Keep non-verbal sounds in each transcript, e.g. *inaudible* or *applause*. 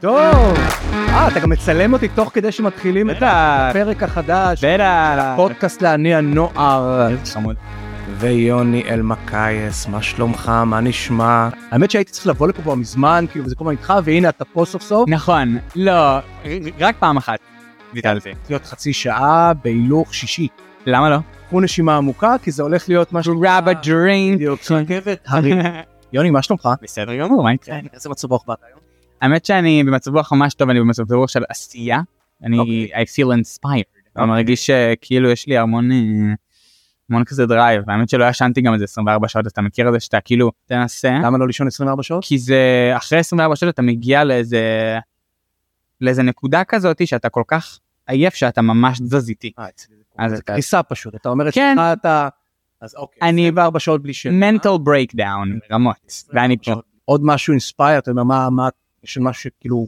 טוב. אה, אתה גם מצלם אותי תוך כדי שמתחילים את. הפרק החדש. בטח. פודקאסט לעני הנוער. חמוד. ויוני אלמקייס, מה שלומך? מה נשמע? האמת שהייתי צריך לבוא לפה כבר מזמן, כאילו, וזה כל הזמן איתך, והנה אתה פה סוף סוף. נכון, לא, רק פעם אחת. צריך להיות חצי שעה בהילוך שישי. למה לא? קחו נשימה עמוקה, כי זה הולך להיות משהו... a drink. בדיוק. *laughs* יוני, מה שלומך? בסדר גמור, מה איתך? איזה מצב רוח באת היום? האמת שאני במצב רוח ממש טוב, אני במצב רוח של עשייה. אני, אוקיי. I feel inspired. אני מרגיש שכאילו יש לי המון, אה, המון כזה דרייב. האמת שלא ישנתי גם איזה 24 שעות, אתה מכיר את זה שאתה כאילו תנסה. למה לא לישון 24 שעות? כי זה אחרי 24 שעות אתה מגיע לאיזה לאיזה נקודה כזאת שאתה כל כך עייף שאתה ממש תזזיתי. אה, אצלי זה אז זה קריסה פשוט, אתה אומר כן. אצלך אתה... אז אוקיי, אני- 24 שעות בלי שינה. mental breakdown ברמות ואני פה. עוד משהו inspire, אתה אומר מה, מה, יש משהו שכאילו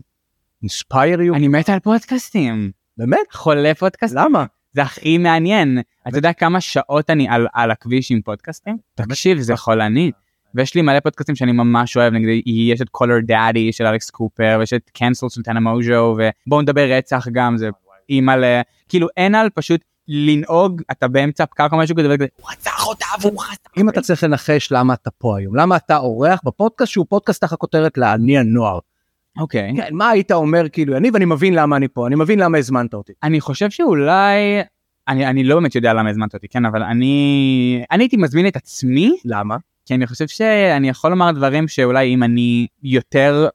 inspire you? אני מת על פודקאסטים באמת? חולה פודקאסט למה? זה הכי מעניין אתה יודע כמה שעות אני על, על הכביש עם פודקאסטים תקשיב זה חולני ויש לי מלא פודקאסטים שאני ממש אוהב נגיד יש את Call Her Daddy של אלכס קופר ויש את Cancelled של טנה מוז'ו ובואו נדבר רצח גם זה אימא'לה כאילו אין על פשוט לנהוג אתה באמצע פקק או משהו כזה הוא רצח אותה והוא חסר. אם אתה צריך לנחש למה אתה פה היום, למה אתה אורח בפודקאסט שהוא פודקאסט תחת כותרת לעני הנוער. אוקיי כן, מה היית אומר כאילו, יניב, אני מבין למה אני פה, אני מבין למה הזמנת אותי. אני חושב שאולי אני אני לא באמת יודע למה הזמנת אותי כן אבל אני אני הייתי מזמין את עצמי למה? כי אני חושב שאני יכול לומר דברים שאולי אם אני יותר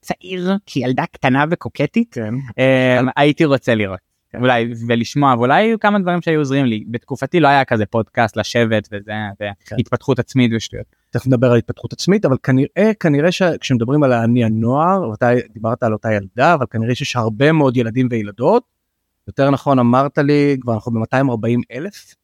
צעיר כילדה קטנה וקוקטית כן. אה, הייתי רוצה לראות אולי ולשמוע ואולי היו כמה דברים שהיו עוזרים לי בתקופתי לא היה כזה פודקאסט לשבת וזה כן. והתפתחות עצמית ושטויות. תכף נדבר על התפתחות עצמית, אבל כנראה, כנראה שכשמדברים על העני הנוער, ואתה דיברת על אותה ילדה, אבל כנראה שיש הרבה מאוד ילדים וילדות. יותר נכון אמרת לי, כבר אנחנו ב-240 אלף?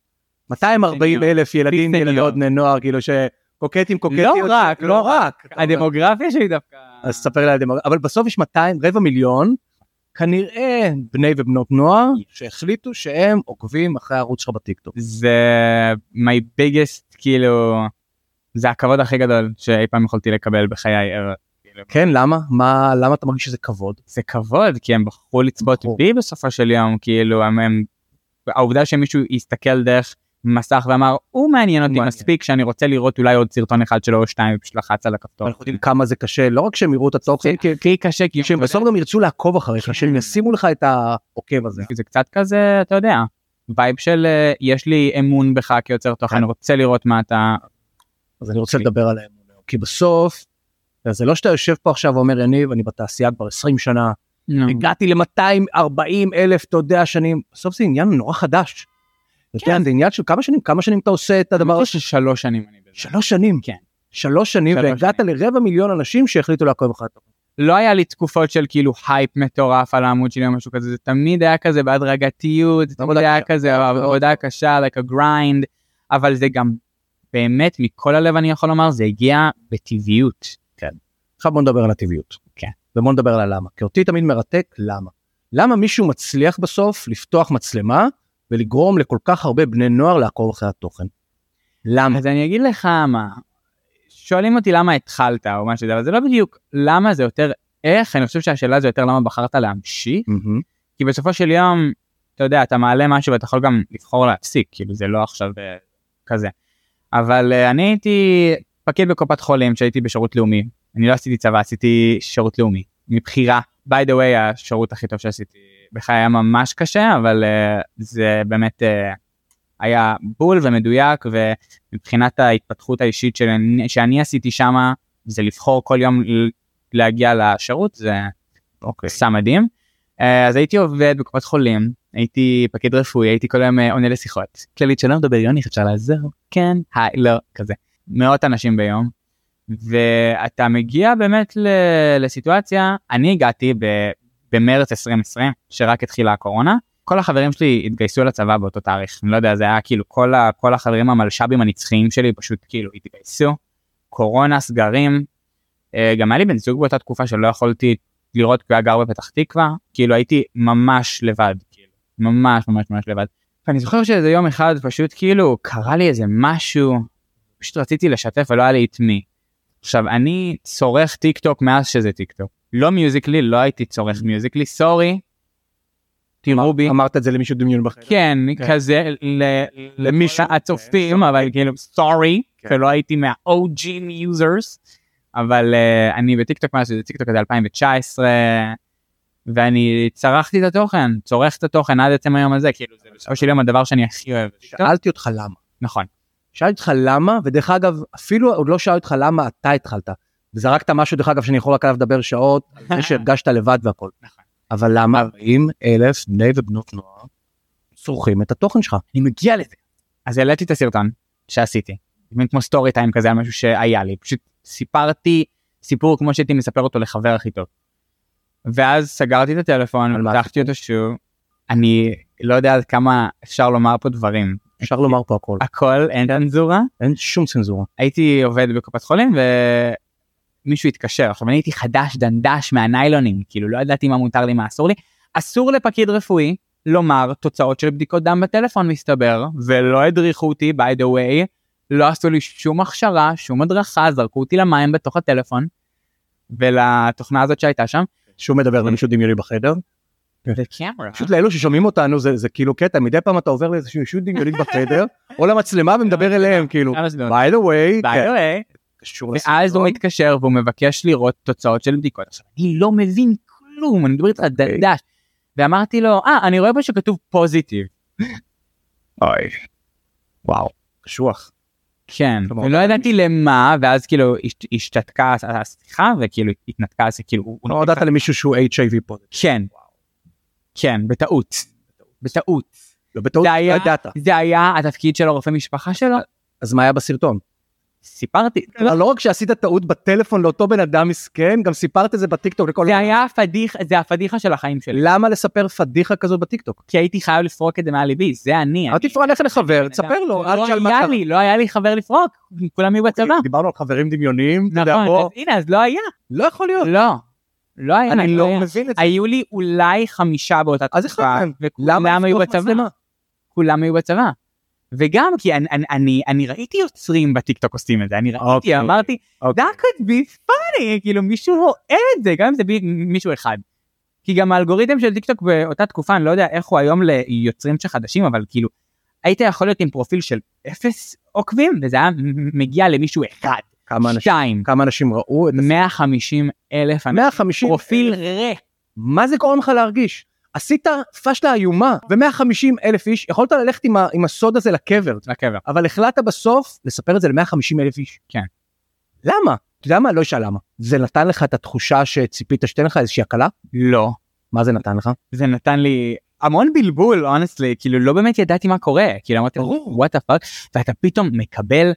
240 אלף ילדים, סניור. ילדות, בני נוער, כאילו שקוקטים, קוקטיות. לא רק לא רק. הדמוגרפיה שלי דווקא אז תספר לי על הדמוגרפיה, אבל בסוף יש 200, רבע מיליון, כנראה בני ובנות נוער, שהחליטו שהם עוקבים אחרי הערוץ שלך בטיקטוק. זה my biggest כאילו זה הכבוד הכי גדול שאי פעם יכולתי לקבל בחיי. אה, כאילו. כן, למה? מה, למה אתה מרגיש שזה כבוד? זה כבוד כי הם בחרו לצפות בחרו. בי בסופו של יום כאילו הם, הם העובדה שמישהו יסתכל דרך מסך ואמר הוא מעניין אותי מעניין. מספיק שאני רוצה לראות אולי עוד סרטון אחד שלו או שתיים ופשוט לחץ על הכפתור. אנחנו יודעים כמה זה קשה, לא רק שהם יראו את התוכן, כי קשה כי שהם בסוף גם ירצו לעקוב אחריך, שהם ישימו לך את העוקב הזה. זה קצת כזה אתה יודע וייב של אה, יש לי אמון בך כיוצר תוכן כן. רוצה לראות מה אתה אז אני רוצה לדבר עליהם. כי בסוף, זה לא שאתה יושב פה עכשיו ואומר, יניב, אני בתעשייה כבר 20 שנה, הגעתי ל-240 אלף, אתה יודע, שנים, בסוף זה עניין נורא חדש. אתה יודע, זה עניין של כמה שנים, כמה שנים אתה עושה את הדבר הזה? של שלוש שנים אני בזה. שלוש שנים. כן. שלוש שנים, שלוש והגעת שנים. לרבע מיליון אנשים שהחליטו לעקוב אחרי. לא היה לי תקופות של כאילו הייפ מטורף על העמוד שלי או משהו כזה זה תמיד היה כזה בהדרגתיות זה תמיד היה. כזה עבודה קשה like a grind אבל זה גם באמת מכל הלב אני יכול לומר זה הגיע בטבעיות. עכשיו בוא נדבר על הטבעיות. כן. ובוא נדבר על הלמה. כי אותי תמיד מרתק למה. למה מישהו מצליח בסוף לפתוח מצלמה ולגרום לכל כך הרבה בני נוער לעקוב אחרי התוכן? למה? אז אני אגיד לך מה שואלים אותי למה התחלת או משהו אבל זה לא בדיוק למה זה יותר איך אני חושב שהשאלה זה יותר למה בחרת להמשיך מהמם. כי בסופו של יום אתה יודע אתה מעלה משהו ואתה יכול גם לבחור להפסיק כאילו זה לא עכשיו אה, כזה. אבל אה, אני הייתי פקיד בקופת חולים שהייתי בשירות לאומי אני לא עשיתי צבא עשיתי שירות לאומי מבחירה by the way השירות הכי טוב שעשיתי בחיי היה ממש קשה אבל אה, זה באמת אה, היה בול ומדויק ומבחינת ההתפתחות האישית שאני, שאני עשיתי שמה זה לבחור כל יום להגיע לשירות זה אוקיי. עשה מדהים. אה, אז הייתי עובד בקופת חולים הייתי פקיד רפואי הייתי כל היום אה, עונה לשיחות. כללית שלא מדבר יוני אפשר לעזור? כן היי לא כזה. מאות אנשים ביום. ואתה מגיע באמת לסיטואציה אני הגעתי במרץ 2020 שרק התחילה הקורונה. כל החברים שלי התגייסו לצבא באותו תאריך. אני לא יודע זה היה כאילו כל, ה- כל החברים המלש"בים הנצחיים שלי פשוט כאילו התגייסו. קורונה סגרים. אה, גם היה לי בן זוג באותה תקופה שלא יכולתי לראות כי הוא היה גר בפתח תקווה כאילו הייתי ממש לבד כאילו ממש ממש ממש לבד. ואני זוכר שאיזה יום אחד פשוט כאילו קרה לי איזה משהו פשוט רציתי לשתף ולא היה לי את מי. עכשיו אני צורך טיק טוק מאז שזה טיק טוק לא מיוזיקלי, לא הייתי צורך מיוזיקלי, sorry. תראו בי. אמרת את זה למישהו דמיוני בחדר. כן, כן. כזה ל- למישהו הצופים, אבל כאילו sorry, כן. ולא הייתי מה-OG users, אבל אה, אני בטיקטוק מאז שזה טיקטוק עד 2019, ואני צרכתי את התוכן, צורך את התוכן עד עצם היום הזה, כאילו זה בסופו של יום הדבר שאני הכי אוהב. שאלתי אותך למה. נכון. שאלתי אותך למה, ודרך אגב, אפילו עוד לא שאלתי אותך למה אתה התחלת. וזרקת משהו, דרך אגב, שאני יכול רק עליו לדבר שעות, *laughs* על זה שהרגשת לבד והכל. נכון. אבל למה 40 אלף בני ובנות נוער צורכים את התוכן שלך? אני מגיע לזה. אז העליתי את הסרטון שעשיתי, כמו סטורי טיים כזה על משהו שהיה לי, פשוט סיפרתי סיפור כמו שהייתי מספר אותו לחבר הכי טוב. ואז סגרתי את הטלפון, פתחתי אותו שוב, אני לא יודע עד כמה אפשר לומר פה דברים. אפשר לומר פה הכל. הכל אין צנזורה, אין שום צנזורה. הייתי עובד בקופת חולים ומישהו התקשר, עכשיו אני הייתי חדש דנדש מהניילונים, כאילו לא ידעתי מה מותר לי מה אסור לי, אסור לפקיד רפואי לומר תוצאות של בדיקות דם בטלפון מסתבר, ולא הדריכו אותי by the way, לא עשו לי שום הכשרה, שום הדרכה, זרקו אותי למים בתוך הטלפון, ולתוכנה הזאת שהייתה שם, שהוא מדבר למישהו דמיוני בחדר. פשוט לאלו ששומעים אותנו זה זה כאילו קטע מדי פעם אתה עובר לאיזשהו אישות דמיונית בחדר או למצלמה ומדבר אליהם כאילו by the way by the way, ואז הוא מתקשר והוא מבקש לראות תוצאות של בדיקות. עכשיו אני לא מבין כלום, אני מדבר איתך דנדש. ואמרתי לו, אה, אני רואה פה שכתוב פוזיטיב. אוי. וואו. קשוח. כן, ולא ידעתי למה, ואז כאילו הש- השתתקה השיחה וכאילו התנתקה, אז כאילו הוא... לא הודעת למישהו שהוא HIV פה. כן, כן, בטעות, בטעות. לא בטעות זה לא. זה היה התפקיד של הרופא משפחה שלו, אז מה היה בסרטון? סיפרתי, לא רק שעשית טעות בטלפון לאותו בן אדם מסכן גם סיפרת את זה בטיקטוק לכל זה היה הפדיחה, זה הפדיחה של החיים שלי, למה לספר פדיחה כזאת בטיקטוק? כי הייתי חייב לפרוק את זה מעל ליבי, זה אני. אל תפרע לך לחבר תספר לו אל לא תשאל מה היה. לי, לא היה לי חבר לפרוק, כולם היו בצבא. דיברנו על חברים דמיוניים נכון, הנה, אז לא היה. לא יכול להיות לא, לא היה. אני לא לא. מבין את זה היו לי אולי חמישה באותה להם? וכולם היו בצבא. כולם היו בצבא. וגם כי אני, אני, אני, אני ראיתי יוצרים בטיקטוק עושים את זה, אני ראיתי, אוקיי. אמרתי, אוקיי. that could be funny, כאילו מישהו רואה את זה, גם אם זה ב- מישהו אחד. כי גם האלגוריתם של טיקטוק באותה תקופה, אני לא יודע איך הוא היום ליוצרים שחדשים, אבל כאילו, היית יכול להיות עם פרופיל של אפס עוקבים, וזה היה מגיע למישהו אחד, כמה אנשים שתיים, כמה אנשים ראו את זה? 150 אלף, 150 פרופיל ריק. מה זה גורם לך להרגיש? עשית פשלה איומה ו-150 אלף איש יכולת ללכת עם, ה- עם הסוד הזה לקבר לקבר. אבל החלטת בסוף לספר את זה ל-150 אלף איש. כן. למה? אתה יודע מה? לא אשאל למה. זה נתן לך את התחושה שציפית שתן לך איזושהי הקלה? לא. מה זה נתן לך? זה נתן לי המון בלבול, honestly, כאילו לא באמת ידעתי מה קורה, כאילו אמרתי, what the fuck, ואתה פתאום מקבל,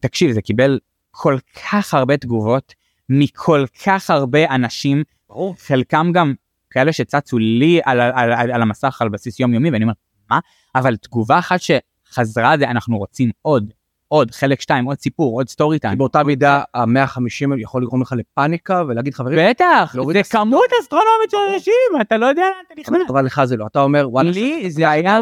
תקשיב, זה קיבל כל כך הרבה תגובות מכל כך הרבה אנשים, ברור. חלקם גם כאלה שצצו לי על, על, על, על המסך על בסיס יומיומי, ואני אומר, מה? אבל תגובה אחת שחזרה זה אנחנו רוצים עוד, עוד, חלק שתיים, עוד סיפור, עוד סטורי טיים. באותה מידה ה-150 יכול לגרום לך לפאניקה ולהגיד חברים, בטח, זה. כמות אסטרונומית של אנשים, אתה לא יודע לאן אתה נכנס. אבל לך זה לא. אתה אומר וואלה. לי זה היה.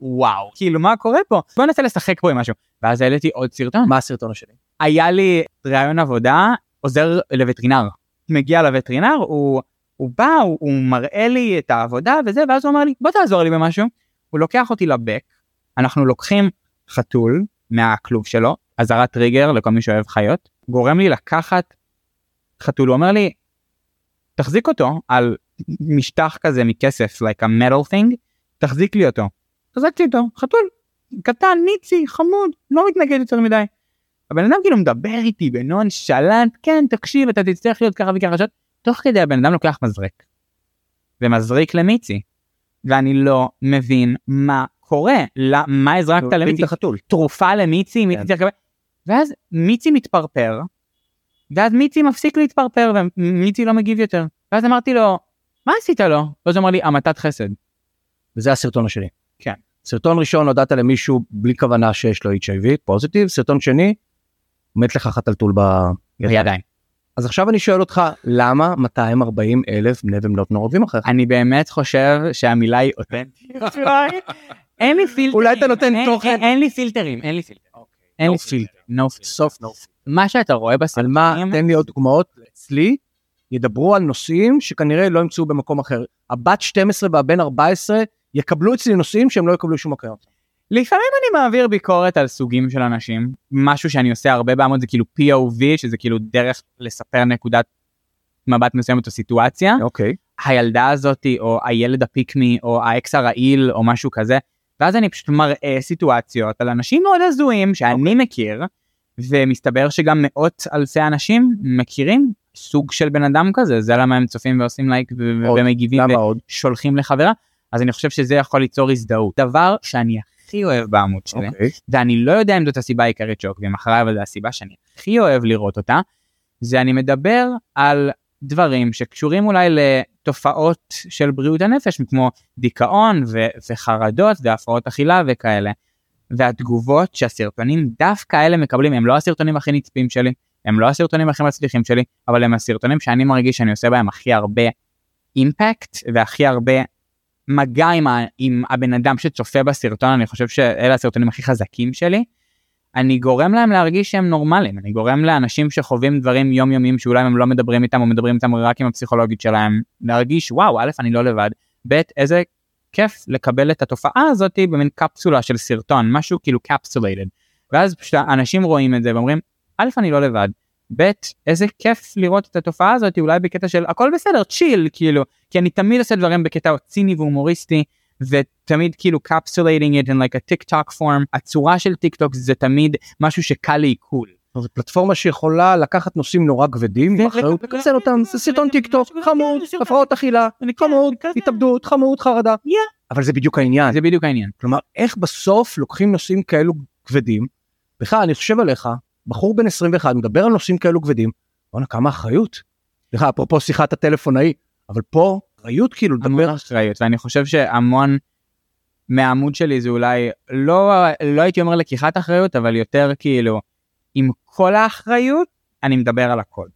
וואו כאילו מה קורה פה בוא ננסה לשחק פה עם משהו ואז העליתי עוד סרטון מה הסרטון השני? היה לי ראיון עבודה עוזר לווטרינר מגיע לווטרינר הוא הוא בא הוא, הוא מראה לי את העבודה וזה ואז הוא אמר לי בוא תעזור לי במשהו הוא לוקח אותי לבק אנחנו לוקחים חתול מהכלוב שלו אזהרת טריגר לכל מי שאוהב חיות גורם לי לקחת חתול הוא אומר לי תחזיק אותו על משטח כזה מכסף like a metal thing תחזיק לי אותו. החזקתי אותו חתול קטן ניצי חמוד לא מתנגד יותר מדי. הבן אדם כאילו מדבר איתי בנונשלנט כן תקשיב אתה תצטרך להיות ככה וככה שעות תוך כדי הבן אדם לוקח מזרק. ומזריק למיצי. ואני לא מבין מה קורה לא, מה הזרקת למיצי. תרופה למיצי מיצי כן. צריך לקבל. ואז מיצי מתפרפר. ואז מיצי מפסיק להתפרפר ומיצי לא מגיב יותר. ואז אמרתי לו מה עשית לו? ואז הוא אמר לי המתת חסד. וזה הסרטון השני. כן. סרטון ראשון הודעת למישהו בלי כוונה שיש לו HIV פוזיטיב סרטון שני מת לך חתלתול בידיים. אז עכשיו אני שואל אותך למה 240 אלף בני ובנות נוער עוקבים אחריך. אני באמת חושב שהמילה היא אותנטית. *laughs* אין לי פילטרים. אולי אתה נותן תוכן. אין- לי פילטרים. אין לי פילטרים. אין לי No פילטרים. no filter. סוף נו. מה שאתה רואה על מה. תן לי עוד דוגמאות אצלי ידברו על נושאים שכנראה לא ימצאו במקום אחר. הבת 12 והבן 14 יקבלו אצלי נושאים שהם לא יקבלו שום מקום. לפעמים אני מעביר ביקורת על סוגים של אנשים משהו שאני עושה הרבה בעמוד זה כאילו POV שזה כאילו דרך לספר נקודת מבט מסוימת או סיטואציה. אוקיי. הילדה הזאתי או הילד הפיקמי או האקס הרעיל או משהו כזה ואז אני פשוט מראה סיטואציות על אנשים מאוד הזויים שאני מכיר ומסתבר שגם מאות אלפי אנשים מכירים סוג של בן אדם כזה זה למה הם צופים ועושים לייק ו- עוד. ומגיבים? ושולחים לחברה אז אני חושב שזה יכול ליצור הזדהות דבר שאני הכי אוהב בעמוד שלי אוקיי. ואני לא יודע אם זאת הסיבה העיקרית שעוקבים אחריי אבל זו הסיבה שאני הכי אוהב לראות אותה זה אני מדבר על דברים שקשורים אולי לתופעות של בריאות הנפש כמו דיכאון ו- וחרדות והפרעות אכילה וכאלה. והתגובות שהסרטונים דווקא אלה מקבלים הם לא הסרטונים הכי נצפים שלי הם לא הסרטונים הכי מצליחים שלי אבל הם הסרטונים שאני מרגיש שאני עושה בהם הכי הרבה אימפקט והכי הרבה מגע עם, ה- עם הבן אדם שצופה בסרטון אני חושב שאלה הסרטונים הכי חזקים שלי. אני גורם להם להרגיש שהם נורמליים אני גורם לאנשים שחווים דברים יומיומיים שאולי הם לא מדברים איתם או מדברים איתם רק עם הפסיכולוגית שלהם להרגיש וואו א' אני לא לבד ב' איזה כיף לקבל את התופעה הזאת במין קפסולה של סרטון משהו כאילו capsulated ואז פשוט אנשים רואים את זה ואומרים א' אני לא לבד ב' איזה כיף לראות את התופעה הזאת אולי בקטע של הכל בסדר chill כאילו כי אני תמיד עושה דברים בקטע ציני והומוריסטי ותמיד כאילו capsulating it in like a TikTok form הצורה של טיק טוק זה תמיד משהו שקל לעיכול. זו פלטפורמה שיכולה לקחת נושאים נורא כבדים, ואחריות לקצר אותם, זה סרטון טיק טוק, חמוד, הפרעות אכילה, חמוד. התאבדות, חמוד, חרדה. אבל זה בדיוק העניין. זה בדיוק העניין. כלומר, איך בסוף לוקחים נושאים כאלו כבדים, בכלל, אני חושב עליך, בחור בן 21 מדבר על נושאים כאלו כבדים, בואנה, כמה אחריות. סליחה, אפרופו שיחת הטלפון ההיא, אבל פה, אחריות כאילו המון לדבר, אחריות ואני חושב שהמון מהעמוד שלי זה אולי לא לא הייתי אומר לקיחת אחריות אבל יותר כאילו עם כל האחריות אני מדבר על הכל.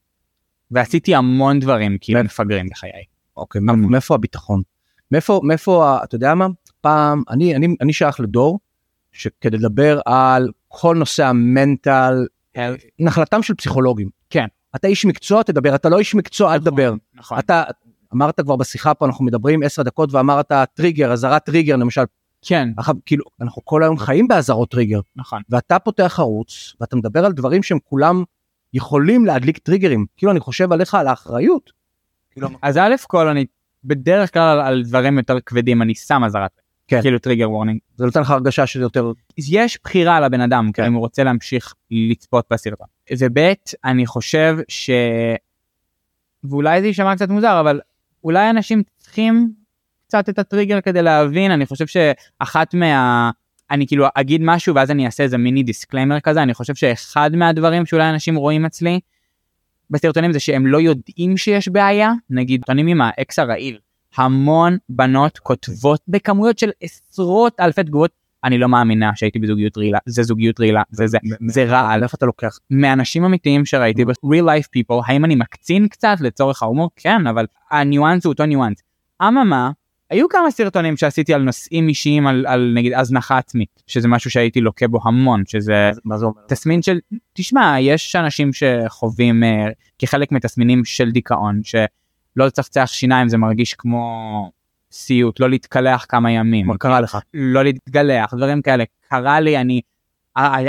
ועשיתי המון דברים כאילו מפגרים בחיי. אוקיי, מאיפה- מאיפה הביטחון? מאיפה, מאיפה, אתה יודע מה? פעם, אני, אני, אני שייך לדור, שכדי לדבר על כל נושא המנטל, נחלתם של פסיכולוגים. כן. אתה איש מקצוע, תדבר, אתה לא איש מקצוע, אל תדבר. נכון. אתה אמרת כבר בשיחה פה, אנחנו מדברים 10 דקות ואמרת טריגר, אזהרת טריגר למשל, כן עכשיו, כאילו, אנחנו כל היום חיים באזהרות טריגר, נכון. ואתה פותח ערוץ, ואתה מדבר על דברים שהם כולם יכולים להדליק טריגרים, כאילו אני חושב עליך על האחריות. כאילו, אז א' כל אני בדרך כלל על, דברים יותר כבדים אני שם אזהרת. כן. כאילו טריגר וורנינג. זה נותן לך הרגשה שזה יותר, יש בחירה על הבן אדם כן. כן. אם הוא רוצה להמשיך לצפות בסרטון. וב' אני חושב ש... ואולי זה יישמע קצת מוזר אבל אולי אנשים צריכים קצת את הטריגר כדי להבין אני חושב שאחת מה... אני כאילו אגיד משהו ואז אני אעשה איזה מיני disclaimer כזה אני חושב שאחד מהדברים שאולי אנשים רואים אצלי בסרטונים זה שהם לא יודעים שיש בעיה נגיד סרטונים עם האקס הרעיל המון בנות כותבות בכמויות של עשרות אלפי תגובות אני לא מאמינה שהייתי בזוגיות רעילה זה זוגיות רעילה זה זה זה רעל איפה אתה לוקח? מאנשים אמיתיים שראיתי ב-real life people האם אני מקצין קצת לצורך ההומור כן אבל הניואנס הוא אותו ניואנס. אממה היו כמה סרטונים שעשיתי על נושאים אישיים על, על נגיד הזנחה עצמית שזה משהו שהייתי לוקה בו המון שזה מה זה אומר? תסמין של תשמע יש אנשים שחווים אה, כחלק מתסמינים של דיכאון שלא לצחצח שיניים זה מרגיש כמו סיוט לא להתקלח כמה ימים מה קרה לך? לא להתגלח דברים כאלה קרה לי אני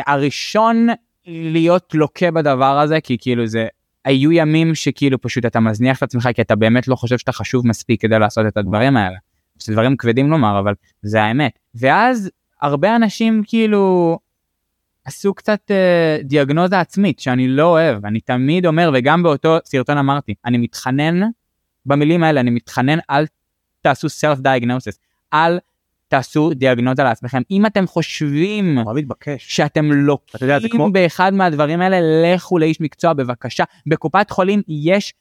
הראשון להיות לוקה בדבר הזה כי כאילו זה היו ימים שכאילו פשוט אתה מזניח את עצמך כי אתה באמת לא חושב שאתה חשוב מספיק כדי לעשות את הדברים האלה. זה דברים כבדים לומר אבל זה האמת ואז הרבה אנשים כאילו עשו קצת אה, דיאגנוזה עצמית שאני לא אוהב אני תמיד אומר וגם באותו סרטון אמרתי אני מתחנן במילים האלה אני מתחנן אל תעשו self diagnosis אל תעשו דיאגנוזה לעצמכם. אם אתם חושבים? שאתם לוקים כמו- באחד מהדברים האלה לכו לאיש מקצוע בבקשה. בקופת חולים יש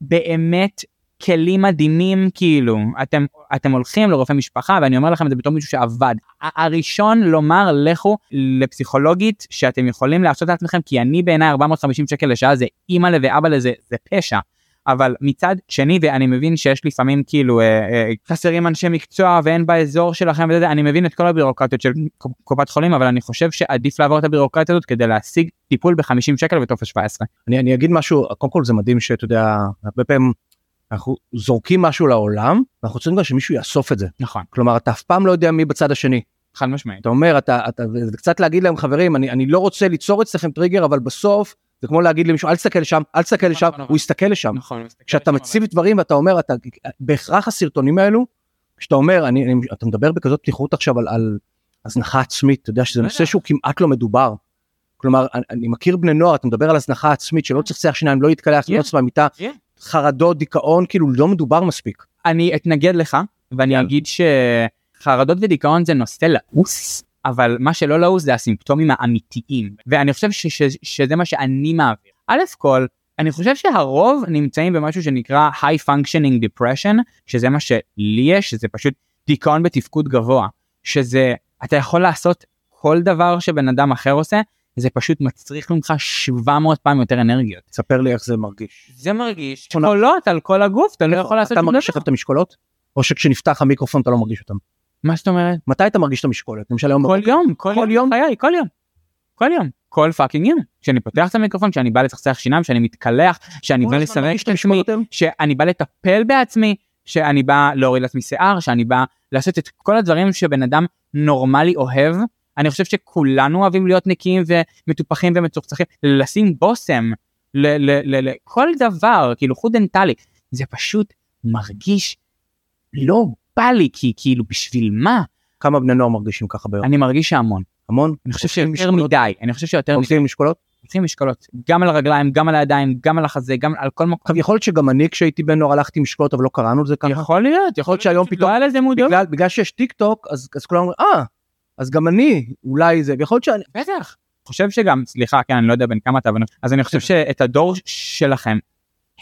באמת כלים מדהימים כאילו. אתם אתם הולכים לרופא משפחה ואני אומר לכם את זה בתור מישהו שעבד. הראשון לומר לכו לפסיכולוגית שאתם יכולים לעשות לעצמכם כי אני בעיניי 450 שקל לשעה זה אימא ואבא לזה זה פשע אבל מצד שני ואני מבין שיש לפעמים כאילו אה, אה, חסרים אנשי מקצוע ואין באזור שלכם וזה, אני מבין את כל הבירוקרטיות של קופת חולים אבל אני חושב שעדיף לעבור את הבירוקרטיה הזאת כדי להשיג טיפול ב-50 שקל בטופס 17. אני, אני אגיד משהו, קודם כל זה מדהים שאתה יודע, הרבה פעמים אנחנו זורקים משהו לעולם, ואנחנו צריכים גם שמישהו יאסוף את זה. נכון. כלומר, אתה אף פעם לא יודע מי בצד השני. חד משמעית. אתה אומר, אתה, אתה, זה קצת להגיד להם, חברים, אני, אני לא רוצה ליצור אצלכם טריגר, אבל בסוף, זה כמו להגיד למישהו, אל תסתכל לשם, אל תסתכל לשם, נכון, נכון. הוא יסתכל לשם. נכון. כשאתה מציב דברים ואתה אומר, אתה, בהכרח הסרטונים האלו, כשאתה אומר, אני, אני, אתה מדבר בכזאת פתיחות עכשיו על, על הזנחה עצמית, אתה יודע שזה נושא שהוא כמעט לא מדובר. כלומר, אני, אני מכיר בני נוער, אתה מדבר על הזנחה עצמית, שלא צחצח שיניים, לא יתקלח. לא יוצא מהמיטה, Yeah. חרדות, דיכאון, כאילו לא מדובר מספיק. אני אתנגד לך ואני. אגיד שחרדות ודיכאון זה נושא לעוס אבל מה שלא לעוס זה הסימפטומים האמיתיים ואני חושב ש- ש- שזה מה שאני מעביר. א' כל אני חושב שהרוב נמצאים במשהו שנקרא high functioning depression שזה מה שלי יש שזה פשוט דיכאון בתפקוד גבוה שזה אתה יכול לעשות כל דבר שבן אדם אחר עושה זה פשוט מצריך ממך 700 פעם יותר אנרגיות. תספר לי איך זה מרגיש. זה מרגיש. קולות על כל הגוף אתה לא יכול לעשות אתה שום מרגיש דבר. עכשיו את המשקולות? או שכשנפתח המיקרופון אתה לא מרגיש אותם? מה זאת אומרת? מתי אתה מרגיש את המשקולת? למשל היום כל יום, כל, כל יום? חיי, כל יום, כל יום, כל fucking יום, כשאני פותח את המיקרופון, כשאני בא לצחצח שיניים, כשאני מתקלח, כשאני בא לסרק את עצמי, המשקולות היום? שאני בא לטפל בעצמי, שאני בא להוריד לעצמי שיער, שאני בא לעשות את כל הדברים שבן אדם נורמלי אוהב. אני חושב שכולנו אוהבים להיות נקיים ומטופחים ומצוחצחים, לשים בושם לכל דבר, כאילו חוט דנטלי, זה פשוט מרגיש לא בא לי, כי כאילו בשביל מה? כמה בני נוער מרגישים ככה ביום? אני מרגיש שהמון. המון? אני חושב שיותר משקולות? מדי, אני חושב שיותר מדי, הולכים עם משקולות? הולכים משקולות, גם על הרגליים, גם על הידיים, גם על החזה, גם על כל מקום. יכול להיות שגם אני כשהייתי בן נוער הלכתי עם משקולות אבל לא קראנו לזה ככה? יכול להיות, יכול להיות שהיום פתאום- לא היה מודעות. בגלל, בגלל שיש טיק טוק אז, אז כולם אומרים אה אז גם אני אולי זה ויכול להיות שאני בטח. חושב שגם, סליחה, כן, אני לא יודע בין כמה אתה, אז אני חושב שאת הדור שלכם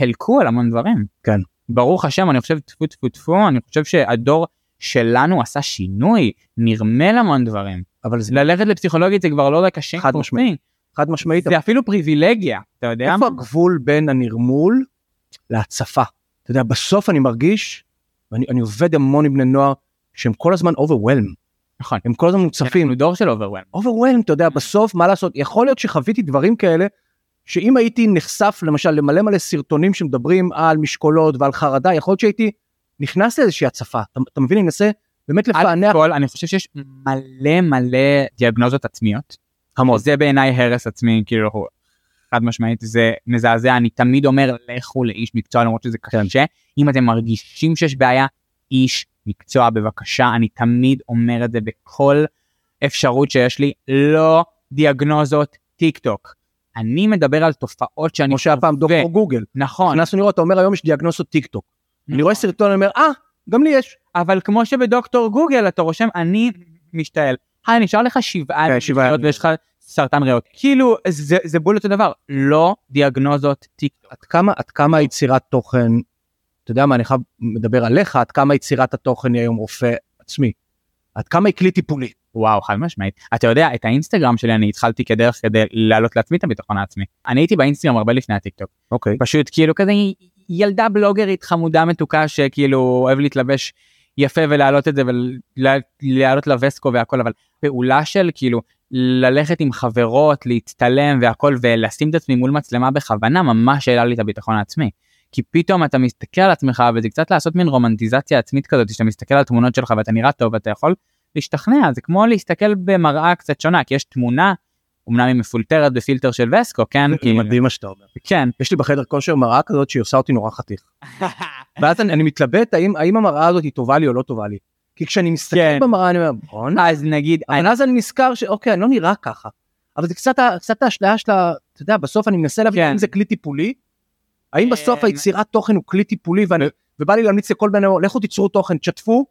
הלקו על המון דברים. כן. ברוך השם, אני חושב טפו טפו טפו, אני חושב שהדור שלנו עשה שינוי, נרמל המון דברים. אבל זה ללכת לפסיכולוגית זה כבר לא רק השם חד משמעית. חד משמעית זה אפילו פריבילגיה, אתה יודע? איפה הגבול בין הנרמול להצפה אתה יודע בסוף אני מרגיש ואני אני עובד המון עם בני נוער שהם כל הזמן overwhelm נכון. הם כל הזמן מוצפים אנחנו דור של אוברוולם. overwhelm אתה יודע בסוף מה לעשות יכול להיות שחוויתי דברים כאלה שאם הייתי נחשף למשל למלא מלא סרטונים שמדברים על משקולות ועל חרדה יכול להיות שהייתי נכנס לאיזושהי הצפה. אתה, אתה מבין? אני מנסה באמת לפענח כל אני חושב שיש מלא מלא דיאגנוזות עצמיות. המון. זה בעיניי הרס עצמי כאילו חד משמעית זה מזעזע. אני תמיד אומר לכו לאיש מקצוע למרות שזה קשה. אם אתם מרגישים שיש בעיה איש מקצוע בבקשה. אני תמיד אומר את זה בכל אפשרות שיש לי. לא דיאגנוזות טיק טוק. אני מדבר על תופעות שאני כמו שהיה פעם. דוקטור גוגל נכון נכנסנו לראות אתה אומר היום יש דיאגנוזות טיק טוק אני רואה סרטון אני אומר אה גם לי יש אבל כמו שבדוקטור גוגל אתה רושם אני משתעל. היי נשאר לך שבעה כן, שבעה. ויש לך סרטן ריאות כאילו זה זה בול אותו דבר לא דיאגנוזות טיק טוק. עד כמה עד כמה יצירת תוכן אתה יודע מה אני חייב מדבר עליך עד כמה יצירת התוכן היא היום רופא עצמי. עד כמה היא כלי טיפולי. וואו חד משמעית אתה יודע את האינסטגרם שלי אני התחלתי כדרך כדי להעלות לעצמי את הביטחון העצמי אני הייתי באינסטגרם הרבה לפני הטיק טוק אוקיי. פשוט כאילו כזה ילדה בלוגרית חמודה מתוקה שכאילו אוהב להתלבש יפה ולהעלות את זה ולהעלות לווסקו והכל אבל פעולה של כאילו ללכת עם חברות להצטלם והכל ולשים את עצמי מול מצלמה בכוונה ממש העלה לי את הביטחון העצמי. כי פתאום אתה מסתכל על עצמך וזה קצת לעשות מין רומנטיזציה עצמית כזאת שאתה מסתכל על תמונות שלך ואתה נראה טוב ואתה יכול להשתכנע זה כמו להסתכל במראה קצת שונה כי יש תמונה אמנם היא מפולטרת בפילטר של וסקו כן זה כאילו, מדהים מה שאתה אומר. כן יש לי בחדר כושר מראה כזאת שהיא עושה אותי נורא חתיך. *laughs* ואז אני, אני מתלבט האם האם המראה הזאת היא טובה לי או לא טובה לי. כי כשאני מסתכל כן. במראה אני אומר בואנה. אז נגיד אבל אז אני נזכר שאוקיי אני לא נראה ככה. אבל זה קצת קצת האשליה של ה... אתה יודע בסוף אני מנסה להבין כן. אם זה כלי טיפולי. האם בסוף כן. היצירת תוכן הוא כלי טיפולי ואני ובא לי להמליץ לכל בני אדם לכו תיצרו תוכן תשתפו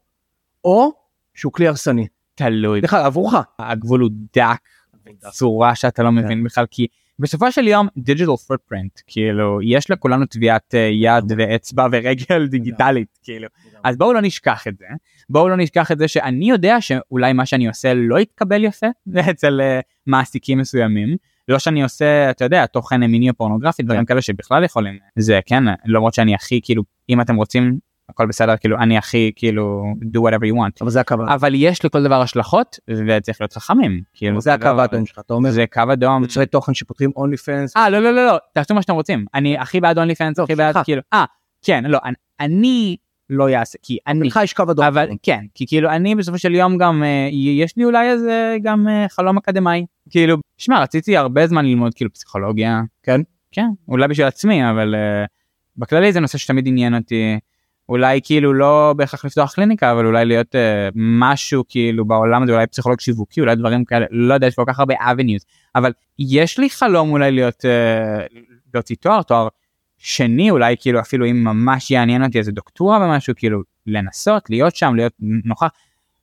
או שהוא כלי הרסני. תלוי דרך אגב עבורך. הגבול הוא דק בצורה שאתה לא מבין בכלל כי בסופו של יום digital footprint כאילו יש לכולנו טביעת אה, יד ואצבע ורגל דיגיטלית כאילו. אז בואו לא נשכח את זה. בואו לא נשכח את זה שאני יודע שאולי מה שאני עושה לא יתקבל יפה *laughs* אצל אה, מעסיקים מסוימים. לא שאני עושה אתה יודע תוכן מיני או פורנוגרפי דברים כאלה שבכלל יכולים זה כן למרות שאני הכי כאילו אם אתם רוצים הכל בסדר כאילו אני הכי כאילו do whatever you want. אבל זה הקו אבל יש לכל דבר השלכות וצריך להיות חכמים. כאילו זה הקו האדום שלך אתה אומר זה קו אדום. יוצרי תוכן שפותחים אונלי פנס אה לא לא לא לא תעשו מה שאתם רוצים. אני הכי בעד אונלי פנס הכי בעד. כאילו אה כן לא אני- אני לא יעשה כי אני לך יש קו אדום. אבל כן כי כאילו אני בסופו של יום גם אה, יש לי אולי איזה גם אה, חלום אקדמאי. כאילו שמע רציתי הרבה זמן ללמוד כאילו פסיכולוגיה. כן? כן אולי בשביל עצמי אבל אה, בכללי זה נושא שתמיד עניין אותי אולי כאילו לא בהכרח לפתוח קליניקה אבל אולי להיות אה, משהו כאילו בעולם הזה אולי פסיכולוג שיווקי אולי דברים כאלה לא יודע יש כל כך הרבה avenues אבל יש לי חלום אולי להיות אה, להוציא תואר תואר שני אולי כאילו אפילו אם ממש יעניין אותי איזה דוקטורה במשהו כאילו לנסות להיות שם להיות נוכח.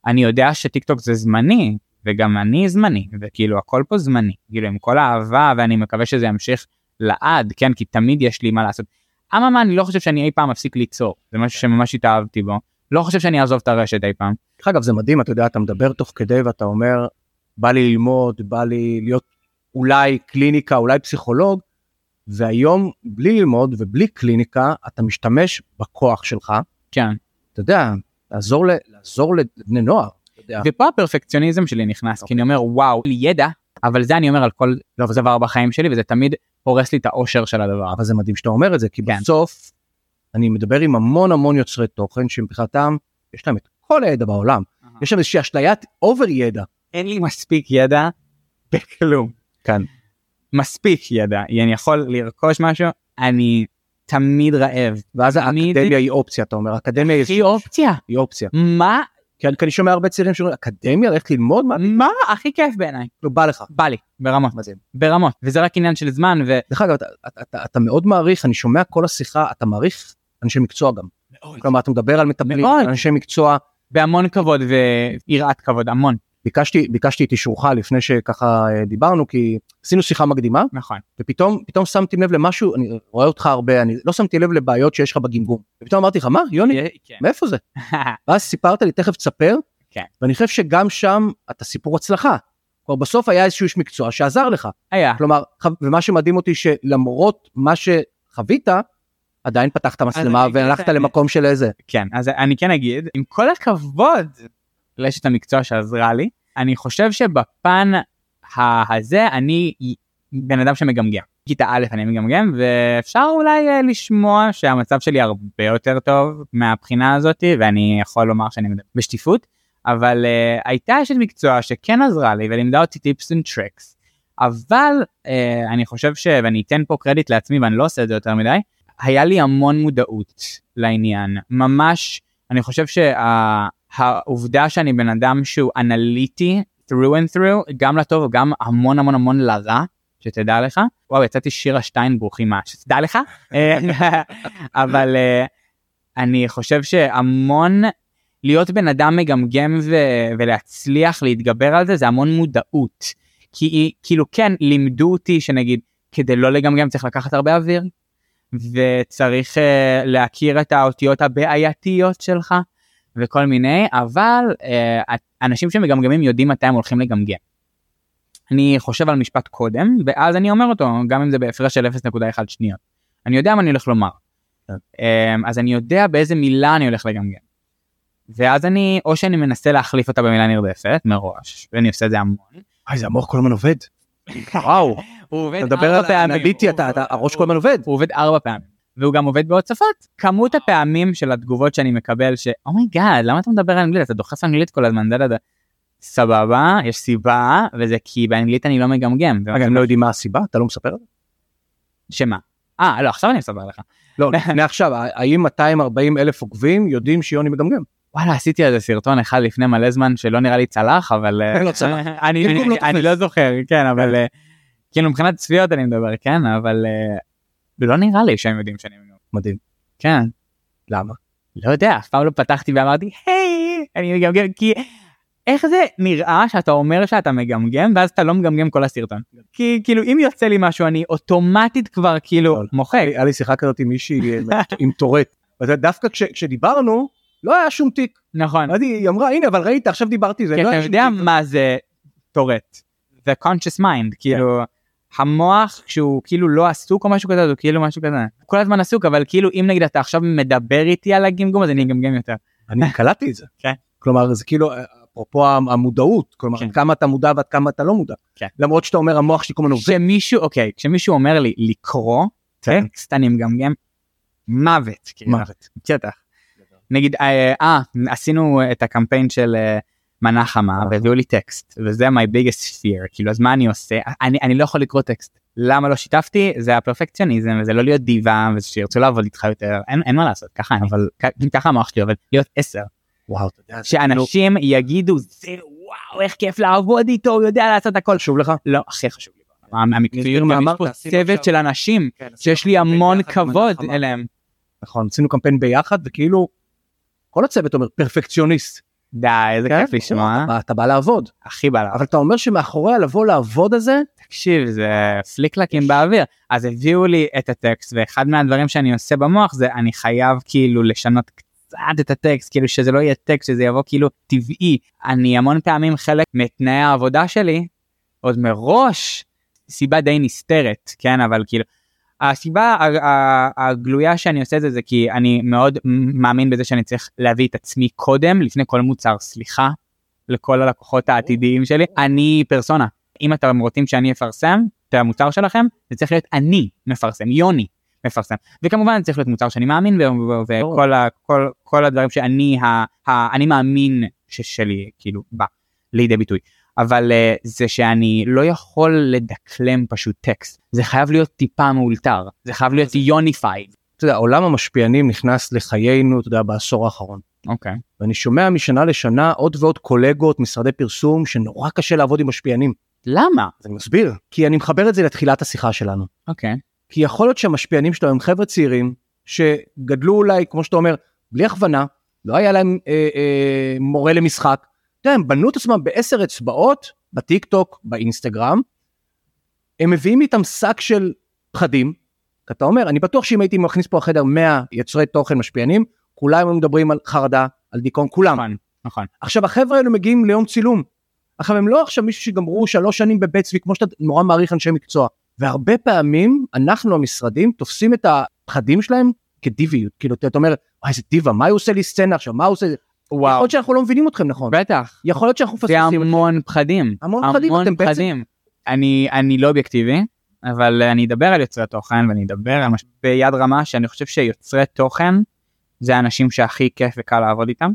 אני יודע שטיק טוק זה זמני וגם אני זמני וכאילו הכל פה זמני כאילו עם כל האהבה ואני מקווה שזה ימשיך לעד כן כי תמיד יש לי מה לעשות. אממה אני לא חושב שאני אי פעם אפסיק ליצור זה משהו שממש התאהבתי בו לא חושב שאני אעזוב את הרשת אי פעם. דרך אגב זה מדהים אתה יודע אתה מדבר תוך כדי ואתה אומר בא לי ללמוד בא לי להיות אולי קליניקה אולי פסיכולוג והיום בלי ללמוד ובלי קליניקה אתה משתמש בכוח שלך כן. אתה יודע לעזור ל- לעזור לבני נוער. ופה הפרפקציוניזם שלי נכנס כי אני אומר וואו ידע אבל זה אני אומר על כל דבר בחיים שלי וזה תמיד הורס לי את האושר של הדבר. אבל זה מדהים שאתה אומר את זה כי כן. בסוף אני מדבר עם המון המון יוצרי תוכן שמבחינתם יש להם את כל הידע בעולם יש להם איזושהי אשליית אובר ידע. אין לי מספיק ידע בכלום. כן. מספיק ידע אני יכול לרכוש משהו אני תמיד רעב. ואז תמיד- האקדמיה היא אופציה אתה אומר אקדמיה היא- הכי אופציה. היא אופציה. מה כי אני כי אני שומע הרבה צעירים שאומרים אקדמיה ללכת ללמוד מה מה הכי כיף בעיניי. לא בא לך. בא לי ברמות מדהים. ברמות וזה רק עניין של זמן ו... דרך אגב אתה, אתה, אתה, אתה מאוד מעריך אני שומע כל השיחה אתה מעריך אנשי מקצוע גם. כלומר אתה מדבר על מטפלים מאוד. אנשי מקצוע בהמון כבוד ויראת כבוד המון ביקשתי ביקשתי את אישורך לפני שככה אה, דיברנו כי עשינו שיחה מקדימה נכון ופתאום פתאום שמתי לב למשהו אני רואה אותך הרבה אני לא שמתי לב לבעיות שיש לך בגמגום ופתאום אמרתי לך מה יוני כן. מאיפה זה *laughs* ואז סיפרת לי תכף תספר כן. ואני חושב שגם שם אתה סיפור הצלחה. כלומר, בסוף היה איזשהו איש מקצוע שעזר לך היה כלומר ומה שמדהים אותי שלמרות מה שחווית עדיין פתחת מצלמה והלכת האמת. למקום של איזה כן אז אני כן אגיד עם כל הכבוד לאשת המקצוע שעזרה לי אני חושב שבפן הזה אני בן אדם שמגמגם. כיתה א' אני מגמגם ואפשר אולי אה, לשמוע שהמצב שלי הרבה יותר טוב מהבחינה הזאתי ואני יכול לומר שאני מדבר בשטיפות אבל uh, הייתה אשת מקצוע שכן עזרה לי ולימדה אותי tips and tricks אבל uh, אני חושב ש... ואני אתן פה קרדיט לעצמי ואני לא עושה את זה יותר מדי היה לי המון מודעות לעניין ממש אני חושב שהעובדה שאני בן אדם שהוא אנליטי through and through גם לטוב וגם המון המון המון לרע שתדע לך. וואו יצאתי שירה שטיינבוך עם מה שתדע לך? *laughs* אה, אבל אה, אני חושב שהמון להיות בן אדם מגמגם ו- ולהצליח להתגבר על זה זה המון מודעות. כי כאילו כן לימדו אותי שנגיד כדי לא לגמגם צריך לקחת הרבה אוויר וצריך uh, להכיר את האותיות הבעייתיות שלך וכל מיני אבל uh, אנשים שמגמגמים יודעים מתי הם הולכים לגמגם. אני חושב על משפט קודם ואז אני אומר אותו גם אם זה בהפרש של 0.1 שניות. אני יודע מה אני הולך לומר. כן. Um, אז אני יודע באיזה מילה אני הולך לגמגם. ואז אני או שאני מנסה להחליף אותה במילה נרדפת מראש ואני עושה את זה המון. אוי זה המוח כל הזמן עובד. וואו *laughs* הוא עובד אתה מדבר על אתה- הראש כל הזמן עובד. הוא עובד ארבע פעמים. והוא גם עובד בהוצפות. כמות הפעמים של התגובות שאני מקבל ש oh my god למה אתה מדבר אנגלית אתה דוחף אנגלית כל הזמן דה דה דה. סבבה יש סיבה וזה כי באנגלית אני לא מגמגם. רגע הם לא יודעים מה הסיבה אתה לא מספר? שמה? אה לא עכשיו אני אספר לך. לא *laughs* לפני עכשיו האם 240 אלף עוקבים יודעים שיוני מגמגם? וואלה עשיתי על זה סרטון אחד לפני מלא זמן שלא נראה לי צלח אבל אה, לא. *laughs* אני לא אני-. לא זוכר כן אבל אה, כאילו מבחינת צפיות אני מדבר כן אבל אה, לא נראה לי שהם יודעים שאני מגמגם. מדהים. כן. למה? לא יודע אף פעם לא פתחתי ואמרתי היי אני מגמגם כי איך זה נראה שאתה אומר שאתה מגמגם ואז אתה לא מגמגם כל הסרטון כי כאילו אם יוצא לי משהו אני אוטומטית כבר כאילו מוחק. היה לי שיחה כזאת עם מישהי אה, *laughs* עם טורט. דווקא כש, כשדיברנו לא היה שום תיק. נכון. אז היא אמרה הנה אבל ראית עכשיו דיברתי זה. כי לא אתה היה שום יודע תיק. מה זה טורט. זה conscious mind כאילו המוח כשהוא כאילו לא עסוק או משהו כזה הוא כאילו משהו כזה כל הזמן עסוק אבל כאילו אם נגיד אתה עכשיו מדבר איתי על הגמגום אז אני אגמגם יותר. אני קלטתי את זה. *laughs* כן. כלומר זה כאילו אפרופו המודעות כלומר כן. כמה אתה מודע ועד כמה אתה לא מודע. כן. למרות שאתה אומר המוח שלי כל הזמן עובד. כשמישהו אוקיי כשמישהו אומר לי לקרוא כן. טקסט אני מגמגם מוות. כאילו. מוות. בטח. נגיד אה, אה, עשינו את הקמפיין של אה, מנה חמה והביאו לי טקסט וזה my biggest fear כאילו אז מה אני עושה אני אני לא יכול לקרוא טקסט למה לא שיתפתי זה הפרפקציוניזם וזה לא להיות דיבה ושירצו לעבוד איתך יותר אין, אין מה לעשות ככה אני אבל ככה המוח שלי עובד להיות עשר וואו אתה יודע. שאנשים יגידו זה וואו איך כיף לעבוד איתו הוא יודע לעשות הכל חשוב לך. לא הכי חשוב לי. המקצועיות יש פה צוות של אנשים כן, שיש לי המון כבוד. אליהם. נכון עשינו קמפיין ביחד וכאילו כל הצוות אומר פרפקציוניסט. די איזה כן? כיף לשמוע. אתה בא- לעבוד. הכי בא לה. אבל אתה אומר שמאחורי הלבוא לעבוד הזה תקשיב זה פליקלקים באוויר. אז הביאו לי את הטקסט ואחד מהדברים שאני עושה במוח זה אני חייב כאילו לשנות קצת את הטקסט כאילו שזה לא יהיה טקסט שזה יבוא כאילו טבעי. אני המון פעמים חלק מתנאי העבודה שלי עוד מראש סיבה די נסתרת כן? אבל כאילו הסיבה הגלויה שאני עושה את זה זה כי אני מאוד מאמין בזה שאני צריך להביא את עצמי קודם לפני כל מוצר סליחה לכל הלקוחות העתידיים שלי. אני פרסונה. אם אתם רוצים שאני אפרסם את המוצר שלכם זה צריך להיות אני מפרסם יוני מפרסם. וכמובן זה צריך להיות מוצר שאני מאמין בו וכל ה, כל, כל הדברים שאני ה, ה, אני מאמין ששלי כאילו בא לידי ביטוי אבל uh, זה שאני לא יכול לדקלם פשוט טקסט זה חייב להיות טיפה מאולתר זה חייב להיות יוניפייד. אתה יודע עולם המשפיענים נכנס לחיינו אתה יודע בעשור האחרון. אוקיי. ואני שומע משנה לשנה עוד ועוד קולגות משרדי פרסום שנורא קשה לעבוד עם משפיענים. למה? אז אני מסביר כי אני מחבר את זה לתחילת השיחה שלנו. אוקיי. כי יכול להיות שהמשפיענים שלו הם חבר'ה צעירים שגדלו אולי כמו שאתה אומר בלי הכוונה לא היה להם אה, אה, מורה למשחק. אתה יודע, הם בנו את עצמם בעשר אצבעות בטיק טוק באינסטגרם. הם מביאים איתם שק של פחדים. אתה אומר אני בטוח שאם הייתי מכניס פה לחדר 100 יוצרי תוכן משפיענים כולם היו מדברים על חרדה על דיכאון כולם. נכון. נכון. עכשיו החבר'ה האלו מגיעים ליום צילום. עכשיו הם לא עכשיו מישהו שגמרו שלוש שנים בבית צבי כמו שאתה נורא מעריך אנשי מקצוע. והרבה פעמים אנחנו המשרדים תופסים את הפחדים שלהם כדיביות כאילו אתה אומר "וואי, איזה דיבה מה הוא עושה לי סצנה עכשיו מה הוא עושה יכול וואו. להיות שאנחנו לא מבינים אתכם נכון בטח. יכול להיות שאנחנו זה מפספסים אתכם. המון פחדים. המון פחדים, המון פחדים. אני אני לא אובייקטיבי אבל אני אדבר על יוצרי תוכן ואני אדבר על מש... ביד רמה שאני חושב שיוצרי תוכן זה האנשים שהכי כיף וקל לעבוד איתם.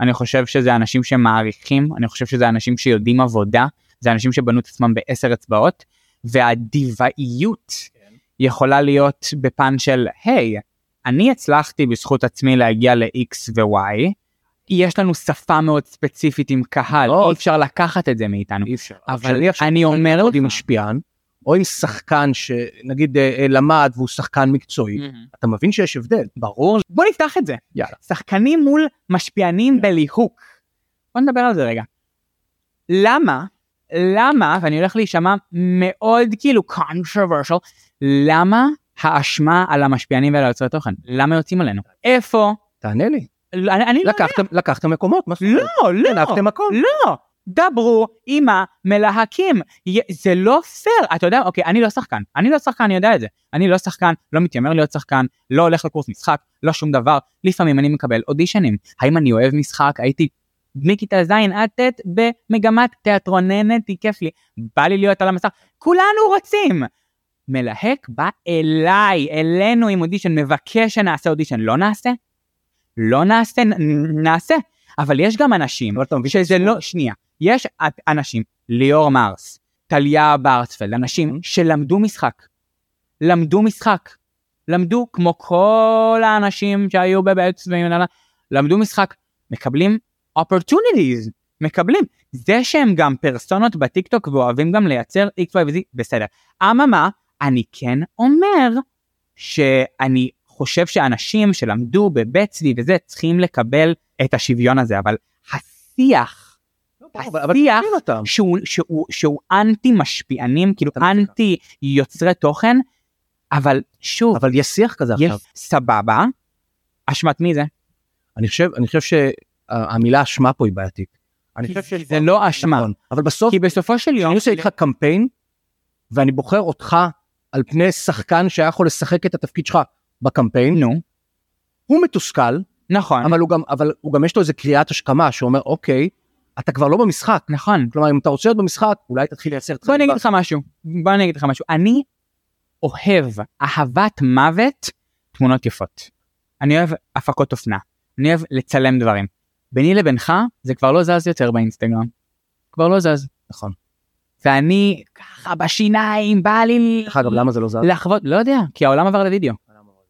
אני חושב שזה אנשים שמעריכים אני חושב שזה אנשים שיודעים עבודה זה אנשים שבנו את עצמם בעשר אצבעות והדיבאיות יכולה להיות בפן של היי אני הצלחתי בזכות עצמי להגיע ל-x ו-y יש לנו שפה מאוד ספציפית עם קהל. אי אפשר לקחת את זה מאיתנו אי אפשר. אבל אני אומר לעבוד עם לך- משפיען או עם שחקן שנגיד אה, אה, למד והוא שחקן מקצועי אתה מבין שיש הבדל. ברור בוא נפתח את זה יאללה. שחקנים מול משפיענים בליהוק. בוא נדבר על זה רגע. למה למה ואני הולך להישמע מאוד כאילו controversial למה האשמה על המשפיענים ועל היוצרי תוכן למה יוצאים עלינו איפה תענה לי. אני, אני לא לקחתם לקחתם מקומות. מה זאת אומרת? לא. לא גנבתם מקום. לא. דברו עם המלהקים. זה לא פייר. אתה יודע אוקיי אני לא שחקן. אני לא שחקן אני יודע את זה. אני לא שחקן לא מתיימר להיות שחקן לא הולך לקורס משחק לא שום דבר. לפעמים אני מקבל אודישנים. האם אני אוהב משחק? הייתי מכיתה ז' עד ט' במגמת תיאטרוננת כיף לי. בא לי להיות על המסך. כולנו רוצים. מלהק בא אליי אלינו עם אודישן מבקש שנעשה אודישן. לא נעשה לא נעשה נעשה אבל יש גם אנשים אבל אתה מבין שזה לא, שנייה, יש אנשים, ליאור מרס, טליה ברצפלד, אנשים שלמדו משחק, למדו משחק, למדו כמו כל האנשים שהיו בבית צבעים, למדו משחק, מקבלים opportunities, מקבלים. זה שהם גם פרסונות בטיקטוק ואוהבים גם לייצר x, y ו-z, בסדר. אממה, אני כן אומר שאני חושב שאנשים שלמדו בבית צבי וזה צריכים לקבל את השוויון הזה, אבל השיח אבל השיח. שהוא, שהוא, שהוא אנטי משפיענים, כאילו. אנטי יוצרי תוכן, אבל שוב, אבל יש שיח כזה יש עכשיו. סבבה, אשמת מי זה? אני חושב, אני חושב שהמילה אשמה פה היא בעייתית. אני חושב שיש... זה לא אשמה, נכון, אבל בסוף, כי בסופו של יום, כשאני עושה איתך קמפיין, ואני בוחר אותך על פני שחקן שהיה יכול לשחק את התפקיד שלך בקמפיין, נו, הוא מתוסכל, נכון, אבל הוא גם, אבל הוא גם יש לו איזה קריאת השכמה שאומר, אוקיי, אתה כבר לא במשחק. נכון. כלומר, אם אתה רוצה להיות במשחק, אולי תתחיל לייצר... בוא אני אגיד לך משהו, בוא אני אגיד לך משהו, אני אוהב אהבת מוות תמונות יפות. אני אוהב הפקות אופנה, אני אוהב לצלם דברים. ביני לבינך זה כבר לא זז יותר באינסטגרם. כבר לא זז. נכון. ואני ככה בשיניים בא לי דרך אגב, למה זה לא זז? לחוות, לא יודע, כי העולם עבר לוידאו.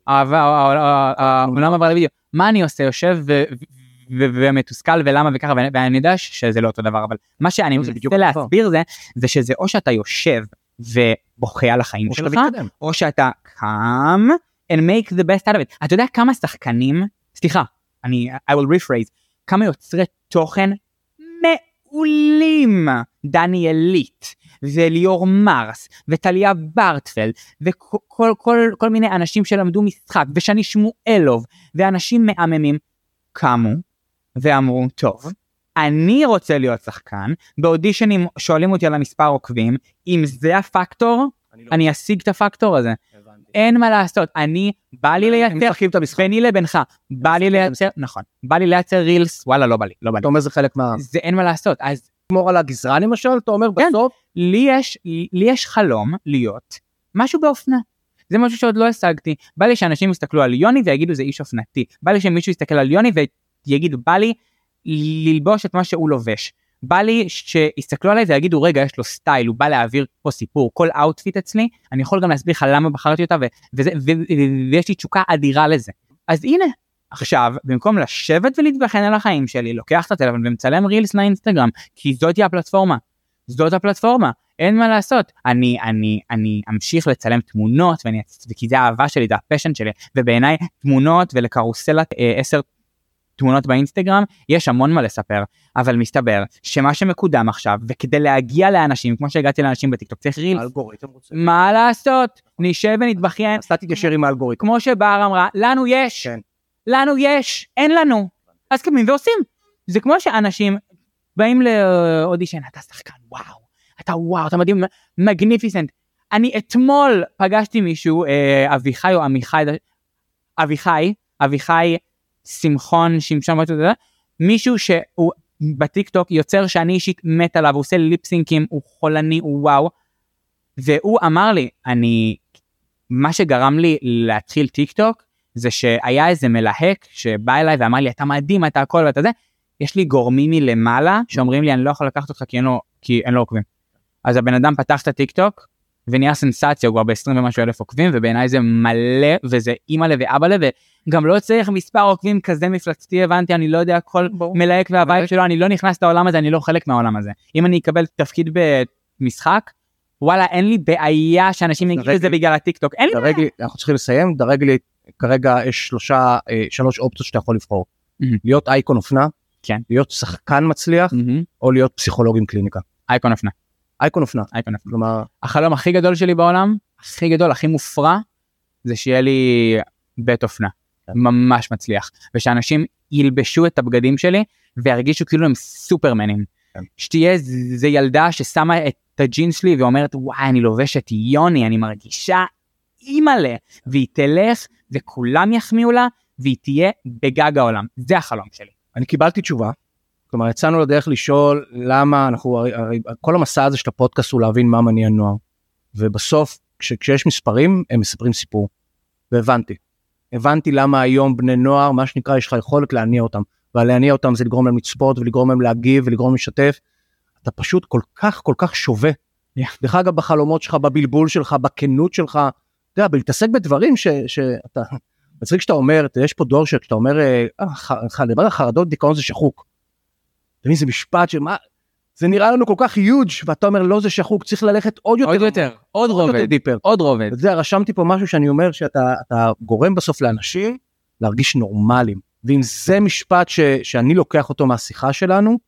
העולם- עבר לוידאו. מה אני עושה? יושב ומתוסכל ולמה וככה ואני- יודע שזה לא אותו דבר אבל מה שאני אותו. להסביר זה זה שזה או שאתה יושב ובוכה על החיים שלך. או שאתה קם and make the best out of it. אתה יודע כמה שחקנים, סליחה, אני, I will rephrase, כמה יוצרי תוכן מעולים, דניאלית, וליאור מרס, וטליה ברטפלד, וכל כל, כל, כל מיני אנשים שלמדו משחק, ושני שמואלוב, ואנשים מהממים, קמו ואמרו, טוב, אני רוצה להיות שחקן, באודישנים שואלים אותי על המספר עוקבים, אם זה הפקטור, לא- אני אשיג את הפקטור הזה. אין מה לעשות, אני, בא לי לייצר. ביני לבינך, בא לי לייצר, נכון, בא לי לייצר רילס, וואלה לא בא לי, לא בא לי. אתה אומר זה חלק מה... זה אין מה לעשות, אז לשמור על הגזרה למשל, אתה אומר כן. בסוף, לי יש, לי יש חלום להיות משהו באופנה. זה משהו שעוד לא השגתי. בא לי שאנשים יסתכלו על יוני ויגידו זה איש אופנתי. בא לי שמישהו יסתכל על יוני ויגיד בא לי ללבוש את מה שהוא לובש. בא לי שיסתכלו עליי ויגידו רגע יש לו סטייל הוא בא להעביר פה סיפור כל outfit אצלי אני יכול גם להסביר לך למה בחרתי אותה ו- וזה, ו- ו- ויש לי תשוקה אדירה לזה. אז הנה עכשיו במקום לשבת ולהתבחן על החיים שלי לוקח את הטלפון ומצלם רילס לאינסטגרם כי זאתי הפלטפורמה. זאת הפלטפורמה אין מה לעשות אני אני אני אמשיך לצלם תמונות ואני כי זה האהבה שלי זה ה passion שלי ובעיניי תמונות ולקרוסלת אה, 10 תמונות באינסטגרם יש המון מה לספר אבל מסתבר שמה שמקודם עכשיו וכדי להגיע לאנשים כמו שהגעתי לאנשים בטיקטוק צריך רילס האלגוריתם רוצה. מה לעשות? נשב ונתבכיין. אז אתה תתיישר עם האלגוריתם. כמו שבר אמרה לנו יש. כן. לנו יש אין לנו. אז קמים ועושים. זה כמו שאנשים באים לאודישן אתה שחקן וואו אתה וואו אתה מדהים magnificent. אני אתמול פגשתי מישהו אה, אביחי או עמיחי אביחי אביחי שמחון שמשון משהו כזה, מישהו שהוא בטיק טוק יוצר שאני אישית מת עליו הוא עושה ליפסינקים הוא חולני הוא וואו והוא אמר לי אני מה שגרם לי להתחיל טיק טוק זה שהיה איזה מלהק שבא אליי ואמר לי אתה מדהים אתה הכל ואתה זה יש לי גורמים מלמעלה שאומרים לי אני לא יכול לקחת אותך כי אין לו כי אין לו עוקבים. אז הבן אדם פתח את הטיק טוק ונהיה סנסציה הוא כבר ב-20 ומשהו אלף עוקבים ובעיניי זה מלא וזה אימא'לה ואבא'לה וגם לא צריך מספר עוקבים כזה מפלצתי הבנתי אני לא יודע כל מלהק והבית שלו אני לא נכנס לעולם הזה אני לא חלק מהעולם הזה אם אני אקבל תפקיד במשחק וואלה אין לי בעיה שאנשים יגידו את זה בגלל הטיק טוק אין לי בעיה. אנחנו צריכים לסיים, דרג לי, כרגע יש שלושה, אה, שלוש אופציות שאתה יכול לבחור. מהמם. להיות אייקון אופנה, כן. להיות שחקן מצליח, מהמם. או להיות פסיכולוג עם קליניקה. אייקון אופנה אייקון אופנה, אייקון אופנה. כלומר, החלום הכי גדול שלי בעולם הכי גדול הכי מופרע זה שיהיה לי בית אופנה. ממש מצליח ושאנשים ילבשו את הבגדים שלי וירגישו כאילו הם סופרמנים. כן. שתהיה זה ילדה ששמה את הג'ינס שלי ואומרת וואי אני לובשת יוני אני מרגישה אימא'לה והיא תלך וכולם יחמיאו לה והיא תהיה בגג העולם זה החלום שלי. אני קיבלתי תשובה. כלומר, יצאנו לדרך לשאול למה אנחנו, הרי, הרי כל המסע הזה של הפודקאסט הוא להבין מה מניע נוער. ובסוף, כש, כשיש מספרים, הם מספרים סיפור. והבנתי. הבנתי למה היום בני נוער, מה שנקרא, יש לך יכולת להניע אותם. ולהניע אותם זה לגרום להם לצפות ולגרום להם להגיב ולגרום להם לשתף. אתה פשוט כל כך כל כך שווה. Yeah. דרך אגב, בחלומות שלך, בבלבול שלך, בכנות שלך, אתה יודע, בלהתעסק בדברים ש, שאתה, מצחיק שאתה אומר, יש פה דור שכשאתה אומר, אה, ח- לדבר על חרדות, דיכאון זה שחוק. אתה מבין, זה משפט שמה, זה נראה לנו כל כך יוג' ואתה אומר, לא, זה שחוק, צריך ללכת עוד יותר. עוד יותר עוד רובד. עוד רובד. יודע, רשמתי פה משהו שאני אומר שאתה אתה גורם בסוף לאנשים להרגיש נורמליים. ואם זה משפט ש, שאני לוקח אותו מהשיחה שלנו,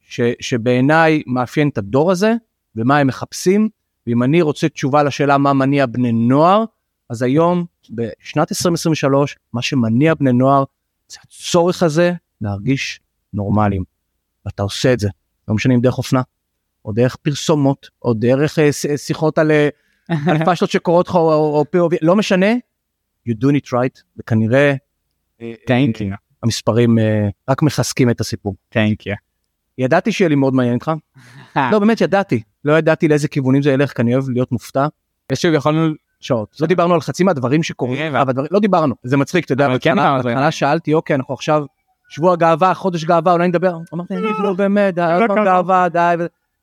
ש, שבעיניי מאפיין את הדור הזה ומה הם מחפשים, ואם אני רוצה תשובה לשאלה מה מניע בני נוער, אז היום, בשנת 2023, מה שמניע בני נוער זה הצורך הזה להרגיש נורמליים. ואתה עושה את זה, לא משנה אם דרך אופנה, או דרך פרסומות, או דרך אה, שיחות על, אה, *laughs* על פשטות שקורות לך, או, או POV, לא משנה, you do it right, וכנראה אה, Thank you. המספרים רק מחזקים את הסיפור. Thank you. ידעתי שיהיה לי מאוד מעניין איתך. *laughs* לא באמת ידעתי, לא ידעתי לאיזה כיוונים זה ילך, כי אני אוהב להיות מופתע. יש שוב יכולנו שעות. לא דיברנו על חצי מהדברים שקורים, אבל לא דיברנו, זה מצחיק, אתה יודע, כן בהתחלה שאלתי, אוקיי, אנחנו עכשיו שבוע גאווה, חודש גאווה, אולי נדבר, אמרתי, לא, לא באמת, עוד פעם גאווה, די,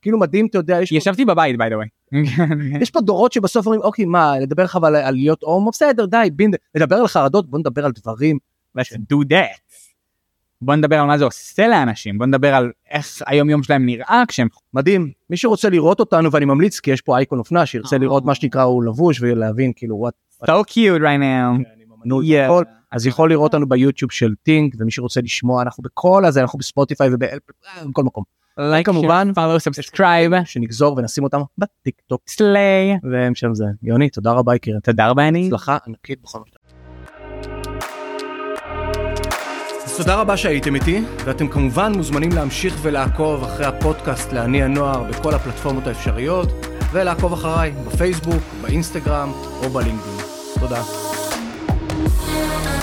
כאילו מדהים, אתה יודע, ישבתי בבית, by the way. יש פה דורות שבסוף אומרים, אוקיי, מה, לדבר לך על להיות הומו, בסדר, די, בינד, לדבר על חרדות, בוא נדבר על דברים. do that. בוא נדבר על מה זה עושה לאנשים, בוא נדבר על איך היום יום שלהם נראה כשהם... מדהים, מי שרוצה לראות אותנו ואני ממליץ כי יש פה אייקון אופנה שירצה לראות מה שנקרא הוא לבוש ולהבין כאילו what... so cute right now. כן, אז יכול לראות אותנו ביוטיוב של טינק ומי שרוצה לשמוע אנחנו בכל הזה אנחנו בספוטיפיי ובכל מקום. לייק כמובן, follow subscribe, שנגזור ונשים אותם בטיק טוק. slay. והם שם זה. יוני, תודה רבה יקירי. תודה רבה אני. הצלחה ענקית בכל מה אז תודה רבה שהייתם איתי, ואתם כמובן מוזמנים להמשיך ולעקוב אחרי הפודקאסט לעני הנוער בכל הפלטפורמות האפשריות, ולעקוב אחריי בפייסבוק, באינסטגרם או בלינקדאין. תודה. Thank you.